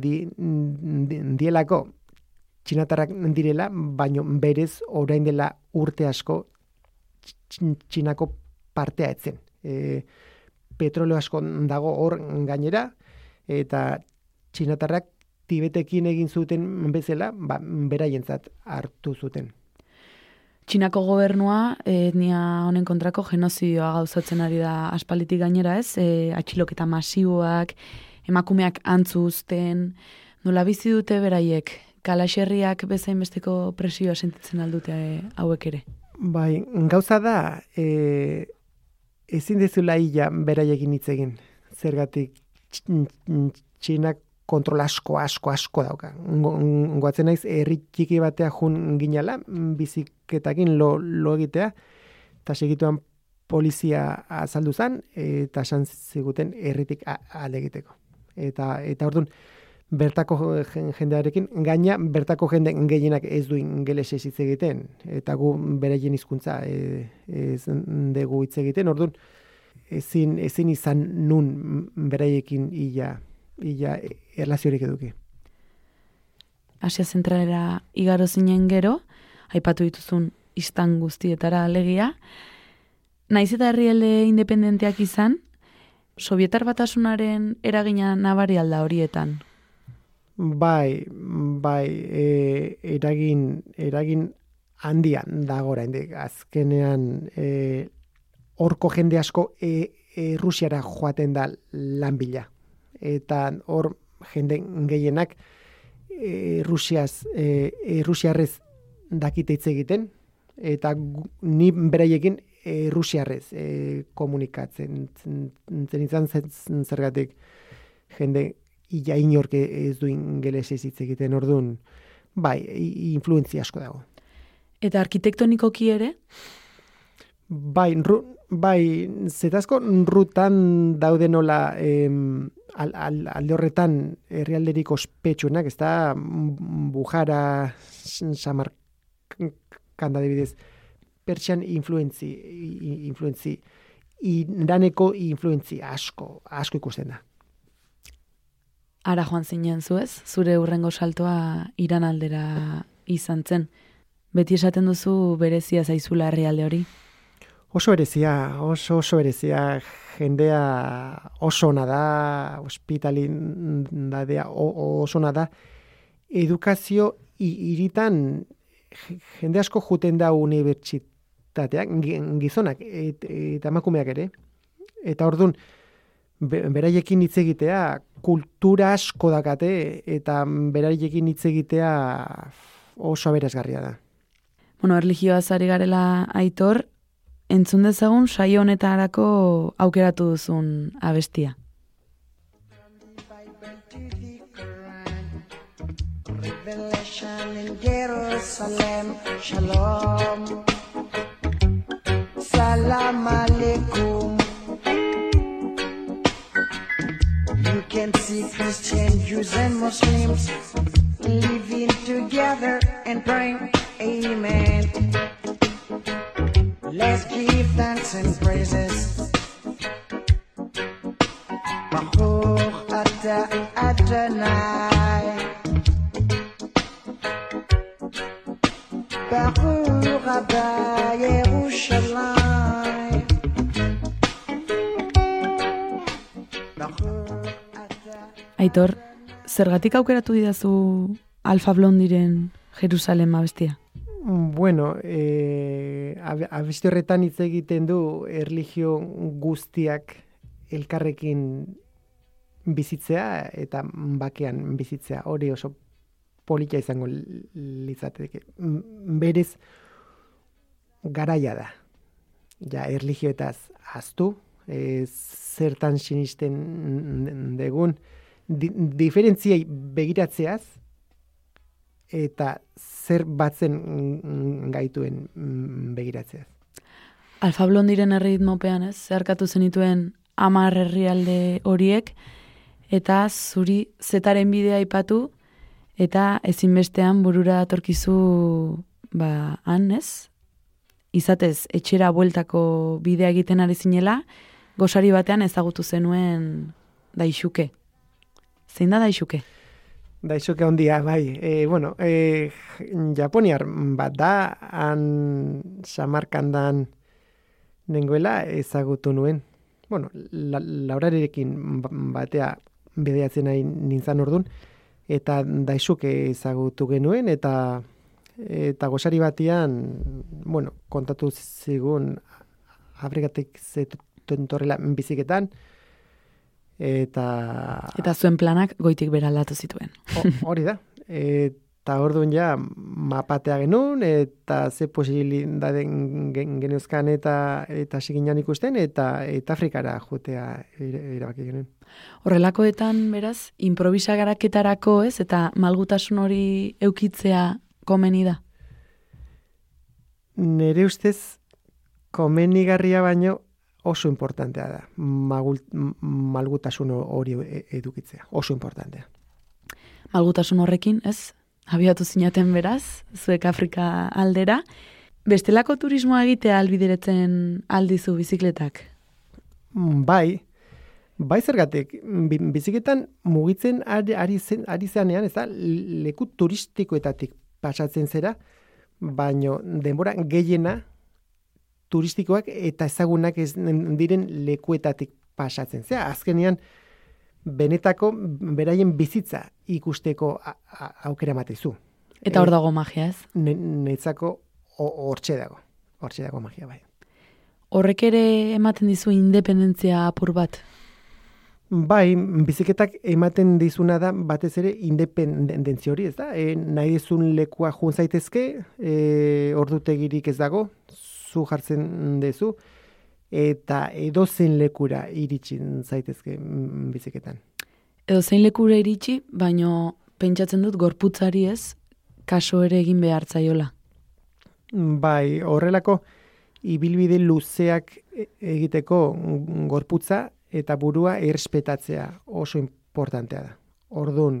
di, di, dielako txinatarrak direla, baino berez orain dela urte asko tx- txinako partea etzen. E, petroleo asko dago hor gainera, eta txinatarrak tibetekin egin zuten bezala, ba, beraientzat hartu zuten. Txinako gobernua etnia honen kontrako genozidioa gauzatzen ari da aspalitik gainera ez, e, atxiloketa masiboak, emakumeak antzu uzten, nola bizi dute beraiek, kalaxerriak bezain besteko presioa sentitzen aldute e, hauek ere. Bai, gauza da, e, ezin dezula illa beraiekin hitz egin. Zergatik tx- tx- txinak kontrol asko, asko, asko dauka. Ngo- Goatzen naiz, herri txiki batea jun ginala, biziketakin lo, lo egitea, eta segituan polizia azaldu zen, eta esan ziguten herritik alde egiteko. Eta, eta orduan, bertako jen- jendearekin, gaina bertako jende gehienak ez du ingelesez hitz egiten, eta gu beraien hizkuntza e, ez dugu hitz egiten, orduan, ezin, ezin izan nun beraiekin ia, ia erlaziorik eduki. Asia zentralera igaro zinen gero, aipatu dituzun istan guztietara alegia, naiz eta herrialde independenteak izan, Sovietar batasunaren eragina nabari alda horietan. Bai, bai, e, eragin, eragin handian dago oraindik azkenean e, horko jende asko e, e, Rusiara joaten da lan bila. Eta hor jende gehienak e, Rusiaz, e, e, Rusiarrez dakite hitz egiten, eta ni beraiekin e, Rusiarrez e, komunikatzen zen izan zergatik jende ia inork ez du ingelesez hitz egiten ordun bai, influentzia asko dago. Eta arkitektonikoki ere, Bai, ru, bai, zetazko rutan daude nola em, al, al, alde horretan herrialderik ospetsuenak, ez da Bujara, Samarkanda adibidez, pertsian influentzi, influentzi, iraneko influentzi asko, asko ikusten da. ara joan zinen zuez, zure urrengo saltoa iran aldera izan zen. Beti esaten duzu berezia zaizula herrialde hori. Oso berezia, oso oso berezia, jendea oso ona da, hospitalidadea o- oso ona da, edukazio i- iritan je- jende asko juten da unibertsitateak, gi- gizonak et, eta emakumeak ere. Eta ordun be- beraiekin hitz egitea kultura asko dakate eta beraiekin hitz egitea oso aberasgarria da. Bueno, erlijioa zari garela aitor, entzun dezagun saio honetarako aukeratu duzun abestia. In Jerusalem, Shalom. Salam alaikum. You can see Christian Jews and Muslims living together and praying, Amen. Let's and praises. Baruch Ata Adonai. Baruch Abba Yerushalayim. Aitor, zergatik aukeratu didazu Alfa Blondiren Jerusalem abestia? Bueno, eh, ab- abesti horretan hitz egiten du erlijio guztiak elkarrekin bizitzea eta bakean bizitzea. Hori oso polita izango li- litzateke. Berez garaia da. Ja, erlijioetaz aztu, e, zertan sinisten degun, di, diferentziei begiratzeaz, eta zer batzen gaituen mm, begiratzeaz. Alfa Blondiren erritmopean ez, zeharkatu zenituen amar herrialde horiek, eta zuri zetaren bidea aipatu Eta ezinbestean burura atorkizu, ba, han, ez? Izatez, etxera bueltako bidea egiten ari zinela, gosari batean ezagutu zenuen daixuke. Zein da daixuke? Daixuke handia, bai. E, bueno, e, Japoniar bat da, han Samarkandan nengoela ezagutu nuen. Bueno, la, laurarekin batea bideatzen nahi nintzen ordun eta daixuke ezagutu genuen, eta eta gosari batean, bueno, kontatu zigun Afrikatik torrela biziketan, eta... Eta zuen planak goitik bera aldatu zituen. O- Hori da. Eta orduan ja mapatea genuen, eta ze posibilitaten gen- geneuzkan eta eta siginan ikusten, eta eta Afrikara jotea ira- erabaki genuen. Horrelakoetan, beraz, improvisagaraketarako, ez? Eta malgutasun hori eukitzea komeni da. Nere ustez, komenigarria baino oso importantea da. Magul, m- malgutasun hori e- edukitzea. Oso importantea. Malgutasun horrekin, ez? Abiatu zinaten beraz, zuek Afrika aldera. Bestelako turismoa egitea albideretzen aldizu bizikletak. Mm, Bai, bai zergatik, bi- biziketan mugitzen ari, ari, zen, ari zeanean, ez da, leku turistikoetatik pasatzen zera, baino denbora gehiena turistikoak eta ezagunak ez diren lekuetatik pasatzen. Zera, azkenean, benetako beraien bizitza ikusteko aukera matezu. Eta hor dago magia, ez? Ne, netzako ho- hortxe dago. Hortxe dago magia bai. Horrek ere ematen dizu independentzia apur bat. Bai, biziketak ematen dizuna da batez ere independentzia hori, ez da? E, nahi dizun lekua jun zaitezke, e, ordutegirik ez dago, zu jartzen dezu, eta edozen lekura iritsi zaitezke biziketan. Edo zein lekura iritsi, baino pentsatzen dut gorputzari ez, kaso ere egin behar zaiola. Bai, horrelako ibilbide luzeak e- egiteko gorputza eta burua errespetatzea oso importantea da. Ordun,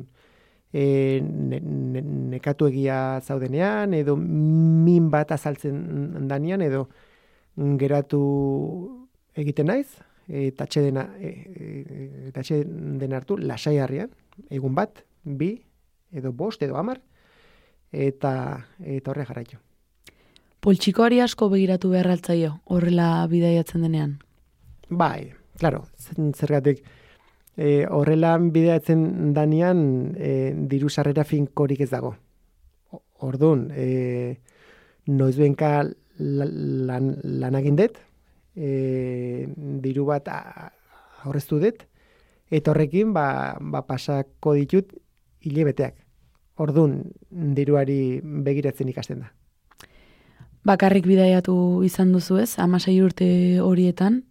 e, ne, ne, nekatu egia zaudenean, edo min bat azaltzen danean, edo geratu egiten naiz, eta dena, e, e, eta dena hartu, lasai harrian, egun bat, bi, edo bost, edo amar, eta, eta horre jarraitu. Poltsikoari asko begiratu behar altzaio, horrela bidaiatzen denean. Bai, claro, zen- zergatik e, horrela bideatzen danean e, diru sarrera finkorik ez dago. O- Ordun, e, noizbenka la- lan, lan egin e, diru bat aurreztu dut, eta horrekin ba, ba pasako ditut hilebeteak. Ordun, diruari begiratzen ikasten da. Bakarrik bidaiatu izan duzu ez, amasei urte horietan.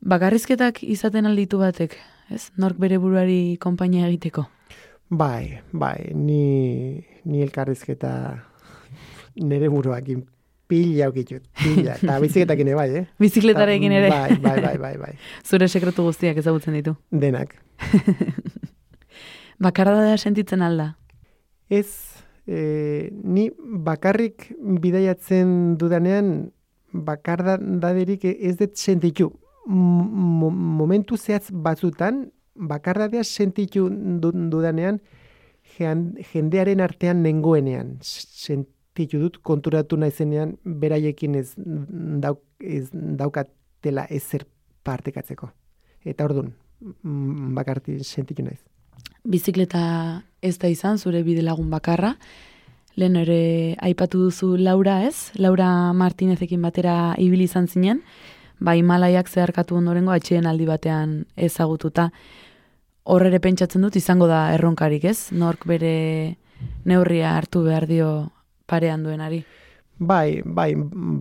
Bakarrizketak izaten alditu batek, ez? Nork bere buruari konpainia egiteko. Bai, bai, ni, ni elkarrizketa nire buruakin pila aukitut, pila, eta [laughs] bizikletakin ere bai, eh? Bizikletarekin ere. Bai, bai, bai, bai, bai. [laughs] Zure sekretu guztiak ezagutzen ditu. Denak. [laughs] Bakarda sentitzen alda. Ez, e, ni bakarrik bidaiatzen dudanean, bakarda daderik ez dut sentitu. Mo- momentu zehatz batzutan, bakardadea sentitu du- dudanean, jendearen artean nengoenean. Sentitu dut konturatu naizenean, beraiekin ez, dauk, ez daukatela ezer partekatzeko. Eta ordun bakarti sentitu naiz. Bizikleta ez da izan, zure bidelagun bakarra. Lehen ere aipatu duzu Laura ez? Laura Martinezekin batera ibili izan zinen. Ba, Himalaiak zeharkatu ondorengo atxeen aldi batean ezagututa. Hor ere pentsatzen dut izango da erronkarik ez? Nork bere neurria hartu behar dio parean duenari. Bai, bai,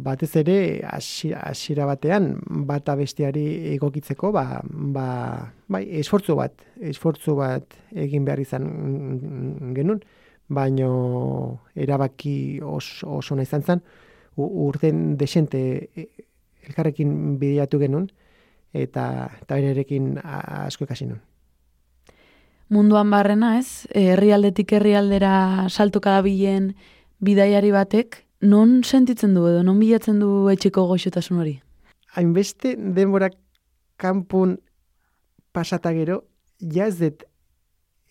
batez ere hasi- hasiera batean bata besteari egokitzeko, ba, ba, bai, esfortzu bat, esfortzu bat egin behar izan genuen, baino erabaki oso, oso izan zen, urten desente e, elkarrekin bideatu genuen, eta, eta bererekin a- asko ikasi nuen. munduan barrena, ez? Herrialdetik herrialdera saltoka dabilen bidaiari batek, non sentitzen du edo non bilatzen du etxeko goxotasun hori? Hainbeste denbora kanpun pasata gero, ja ez dut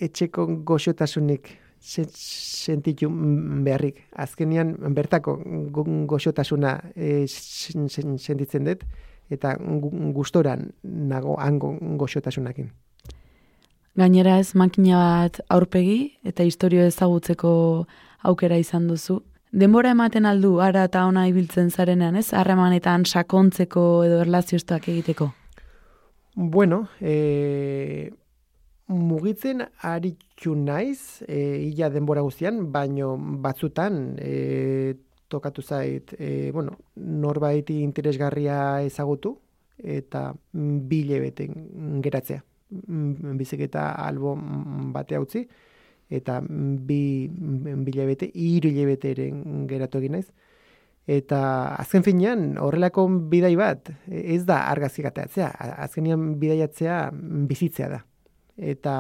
etxeko goxotasunik sentitu beharrik. Azkenian bertako go- goxotasuna e, sen- sen- sentitzen dut, eta gu- gustoran nago hango goxotasunakin. Gainera ez makina bat aurpegi eta historio ezagutzeko aukera izan duzu. Denbora ematen aldu ara eta ona ibiltzen zarenean, ez? Harremanetan sakontzeko edo erlaziostoak egiteko. Bueno, e, mugitzen aritu naiz, e, illa denbora guztian, baino batzutan e, tokatu zait, e, bueno, norbaiti interesgarria ezagutu, eta bile beten geratzea. Mm, Biziketa albo bate utzi eta bi bilebete, hiru hilabete geratu egin naiz. Eta azken finean, horrelako bidai bat, ez da argazki gateatzea. Azkenean bidaiatzea bizitzea da. Eta,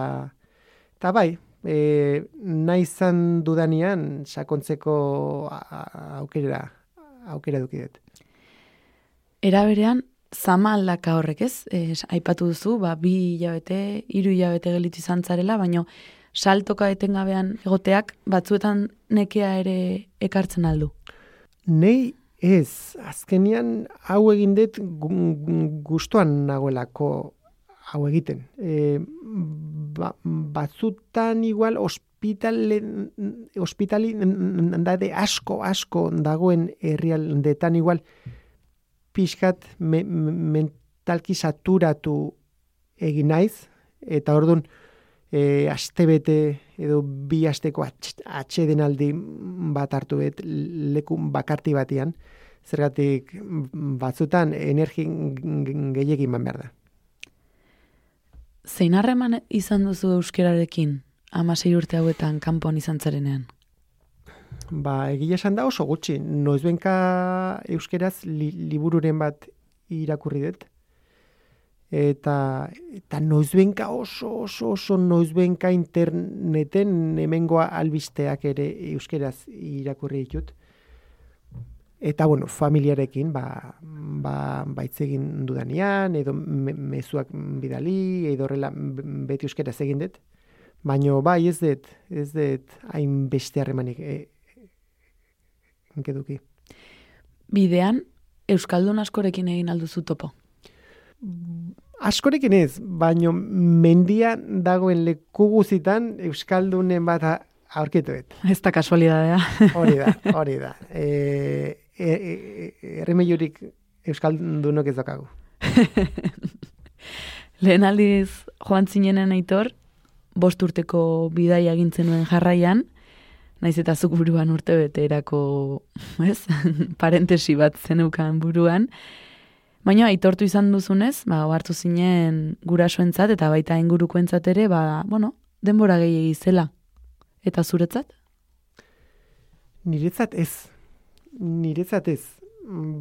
eta bai, e, nahi izan dudanean sakontzeko aukera, aukera eduki dut. Era berean, zama aldaka horrek ez? E, aipatu duzu, ba, bi hilabete, hiru hilabete gelitu izan zarela, baino saltoka etengabean egoteak batzuetan nekea ere ekartzen aldu. Nei ez, azkenian hau egin dut gu- gu- gustuan nagoelako hau egiten. E, ba, batzutan igual ospitale, ospitali dade asko, asko dagoen herrialdetan igual pixkat me, me- mentalki saturatu egin naiz, eta orduan e, astebete edo bi asteko atx- atsedenaldi bat hartu bet leku bakarti batean, zergatik batzutan energi gehiagin behar da. Zein harreman izan duzu euskerarekin amasei urte hauetan kanpon izan zarenean? Ba, egia esan da oso gutxi. Noizbenka euskeraz li, libururen bat irakurri dut. Eta, eta noizbenka oso, oso, oso noizbenka interneten hemengoa albisteak ere euskeraz irakurri ditut. Eta, bueno, familiarekin, ba, ba, baitzegin dudanean, edo me, mezuak bidali, edo horrela beti euskeraz egin dut. Baina, bai, ez dut, ez dut hainbeste harremanik e, eduki. Bidean, Euskaldun askorekin egin alduzu topo. Askorekin ez, baino mendia dagoen leku guzitan Euskaldunen bat aurkitu. Ez da kasualidadea. Hori da, [laughs] hori da. E, e, e, erremeiurik Euskaldunok ez dokagu. [laughs] Lehen aldiz joan zinenen aitor, bost urteko bidaia egintzen nuen jarraian, naiz eta zuk buruan urte beterako, [laughs] ez, [laughs] parentesi bat zenukan buruan, baina aitortu izan duzunez, ba, hartu zinen gurasoentzat eta baita ingurukoentzat ere, ba, bueno, denbora gehiegi zela. Eta zuretzat? Niretzat ez. Niretzat ez.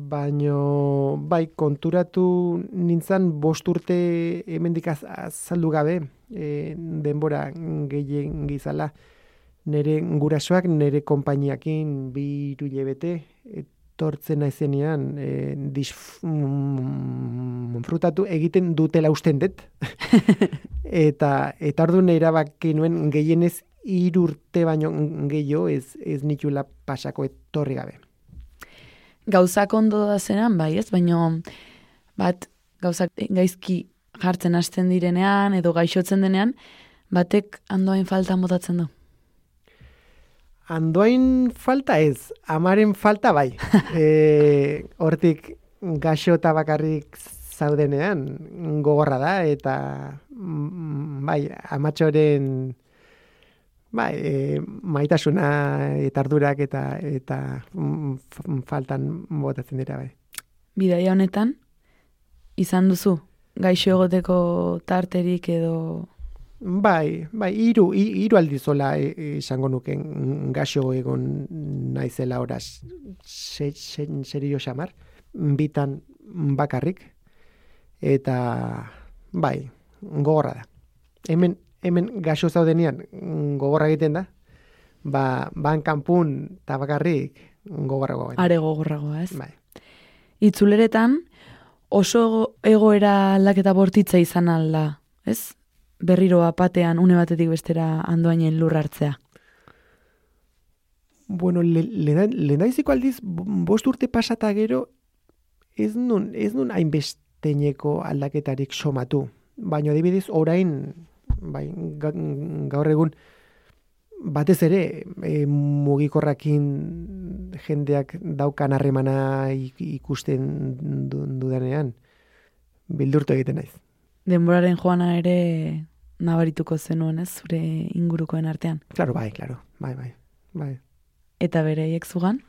Baino, bai, konturatu nintzan bost urte hemendik az- azaldu gabe, e, denbora gehien gizala, nire gurasoak nire konpainiakin bi hiru hilabete etortzen naizenean e, disfrutatu egiten dutela usten dut. [laughs] eta eta orduan erabaki nuen gehienez hiru urte baino gehiago ez ez nitula pasako etorri gabe. Gauzak ondo da zenan, bai, ez? Baina bat gauzak gaizki jartzen hasten direnean edo gaixotzen denean, batek andoain falta botatzen du. Andoain falta ez, amaren falta bai. [laughs] e, hortik gaixo eta bakarrik zaudenean gogorra da eta mm, bai, amatxoren bai, e, maitasuna eta ardurak eta eta mm, f- faltan botatzen dira bai. Bidaia honetan, izan duzu, gaixo egoteko tarterik edo... Bai, bai, hiru hi- hiru aldizola e, e, esango nuken gaxo egon naizela horaz se, se, serio xamar, bitan bakarrik, eta bai, gogorra da. Hemen, hemen gaxo zaudenean mm, gogorra egiten da, ba, ban kanpun tabakarrik gogorrago. Are gogorragoa, ez? Bai. Itzuleretan oso ego- egoera aldaketa bortitza izan alda, ez? Berriro apatean une batetik bestera andoainen lur hartzea. Bueno, le, le, lehendaiziko aldiz, bo- bost urte pasata gero, ez nun, ez nun hainbesteineko aldaketarik somatu. Baina adibidez, orain, bai, ga, gaur egun, batez ere, e, mugikorrakin jendeak daukan harremana ik- ikusten du, dudanean, bildurtu egiten naiz. Denboraren joana ere nabarituko zenuen, ez? Zure ingurukoen artean. Claro, bai, claro, bai, bai, bai. Eta bereiek zugan?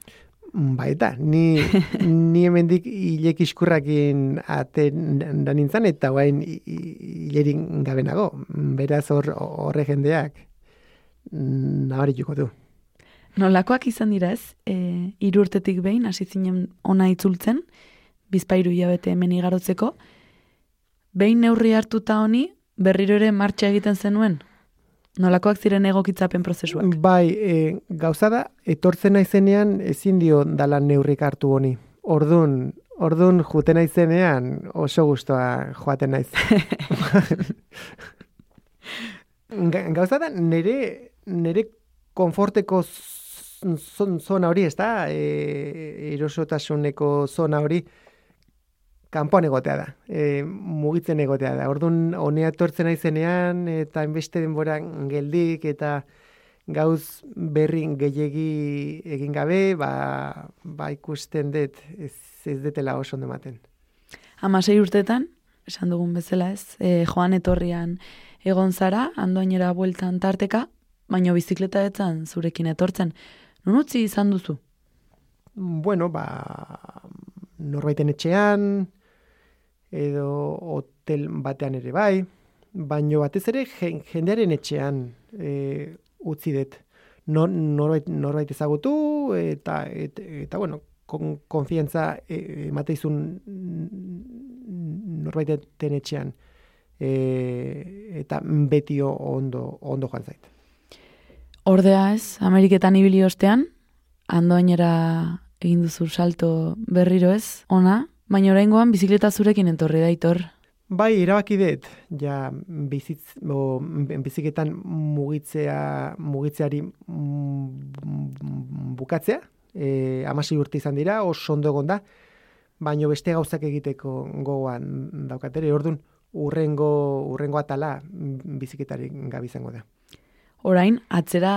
Ba, eta, ni, [laughs] ni hemendik hilek iskurrakin aten da nintzen, eta guain hilerin gabenago. Beraz hor horre jendeak nabarituko du. Nolakoak izan dira ez? E, hiru urtetik behin, hasi zinen ona itzultzen, bizpairu hilabete hemen igarotzeko, behin neurri hartuta honi, berriro ere martxa egiten zenuen? Nolakoak ziren egokitzapen prozesuak? Bai, e, gauza da, etortzen naizenean ezin dio dala neurrik hartu honi. Ordun, ordun juten naizenean oso gustoa joaten naiz. [laughs] Ga- gauza da, nere, nere konforteko zona hori, ez da? E, erosotasuneko zona hori, kanpoan egotea da, e, mugitzen egotea da. Orduan, honea etortzen naizenean, eta inbeste denboran geldik, eta gauz berri gehiegi egin gabe, ba, ba ikusten dut, ez, ez detela oso ondo ematen. Hamasei urtetan, esan dugun bezala ez, e, joan etorrian egon zara, andoainera bueltan tarteka, baino bizikleta etzan zurekin etortzen. Nun utzi izan duzu? Bueno, ba, norbaiten etxean, edo hotel batean ere bai, baino batez ere jen- jendearen etxean e, utzi dut. No, norbait, norbait ezagutu, eta, et, eta bueno, kon, konfiantza e, emateizun norbaiten etxean. E, eta betio ondo, ondo joan zait. Ordea ez, Ameriketan ibili ostean, andoainera egin duzu salto berriro ez, ona, baina oraingoan bizikleta zurekin entorri daitor. Bai, erabaki dut, ja, bizitz, o, biziketan mugitzea, mugitzeari mm, bukatzea, e, amasi urte izan dira, oso ondo egon da, baino beste gauzak egiteko gogoan daukatere, ordun urrengo, urrengo atala biziketari gabi izango da. Orain, atzera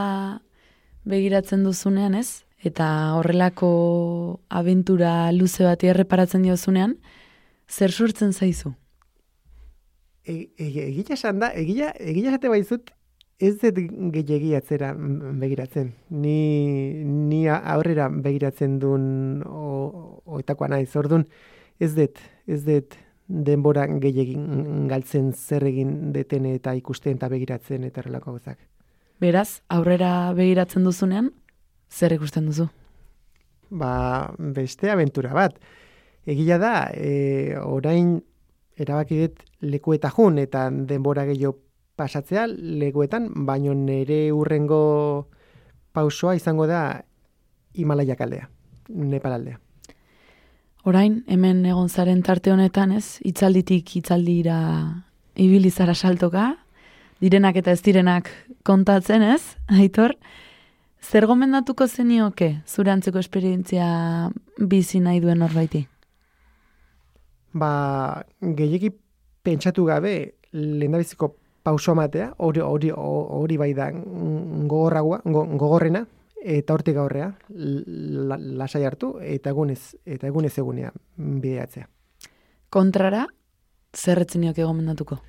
begiratzen duzunean ez, eta horrelako abentura luze bati erreparatzen diozunean, zer sortzen zaizu? E, e, egia esan da, egia, egia esate baizut, ez dut gehiagi atzera begiratzen. Ni, ni aurrera begiratzen duen oetakoa naiz. Orduan, ez dut, ez dut denbora gehiagi galtzen zer egin deten eta ikusten eta begiratzen eta horrelako gauzak. Beraz, aurrera begiratzen duzunean, zer ikusten duzu? Ba, beste aventura bat. Egia da, e, orain erabaki dut leku eta jun eta denbora gehiago pasatzea lekuetan, baino nere urrengo pausoa izango da Himalaiak aldea, Nepal aldea. Orain, hemen egon zaren tarte honetan, ez, hitzalditik hitzaldira ibili zara saltoka, direnak eta ez direnak kontatzen, ez, aitor, zer gomendatuko zenioke zure antzeko esperientzia bizi nahi duen norbaiti? Ba, gehiegi pentsatu gabe lehendabiziko pauso matea, hori hori hori bai da gogorragoa, go- gogorrena eta hortik aurrea la, lasai hartu eta egunez eta egunez egunea bideatzea. Kontrara, zer etzenioke gomendatuko?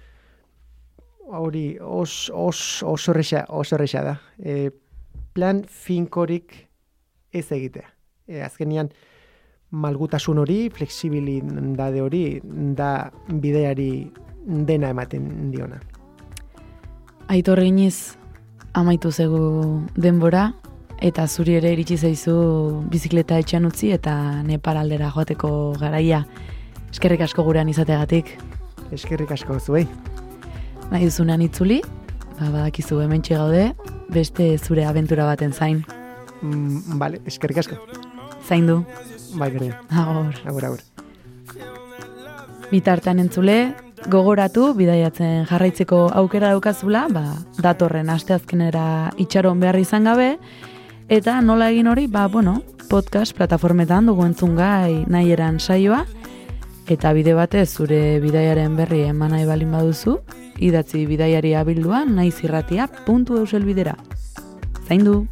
Hori os, os, oso erresa, oso erresa da. E, plan finkorik ez egitea. E, azkenian, malgutasun hori, flexibilidade hori, da bideari dena ematen diona. Aitor iniz amaitu zegu denbora, eta zuri ere iritsi zaizu bizikleta etxean utzi eta Nepal aldera joateko garaia. Eskerrik asko gurean izateagatik. Eskerrik asko zuei. Nahi duzunean itzuli, ba, badakizu hemen gaude, beste zure abentura baten zain. Mm, vale, eskerrik asko. Zain du. Bai, bere. Agor. Agur, agur. Bitartean entzule, gogoratu, bidaiatzen jarraitzeko aukera daukazula, ba, datorren asteazkenera itxaron behar izan gabe, eta nola egin hori, ba, bueno, podcast plataformetan dugu entzun gai nahi eran saioa, eta bide batez zure bidaiaren berri eman nahi balin baduzu, idatzi bidaiari abilduan nahi zirratia puntu euselbidera. Zaindu!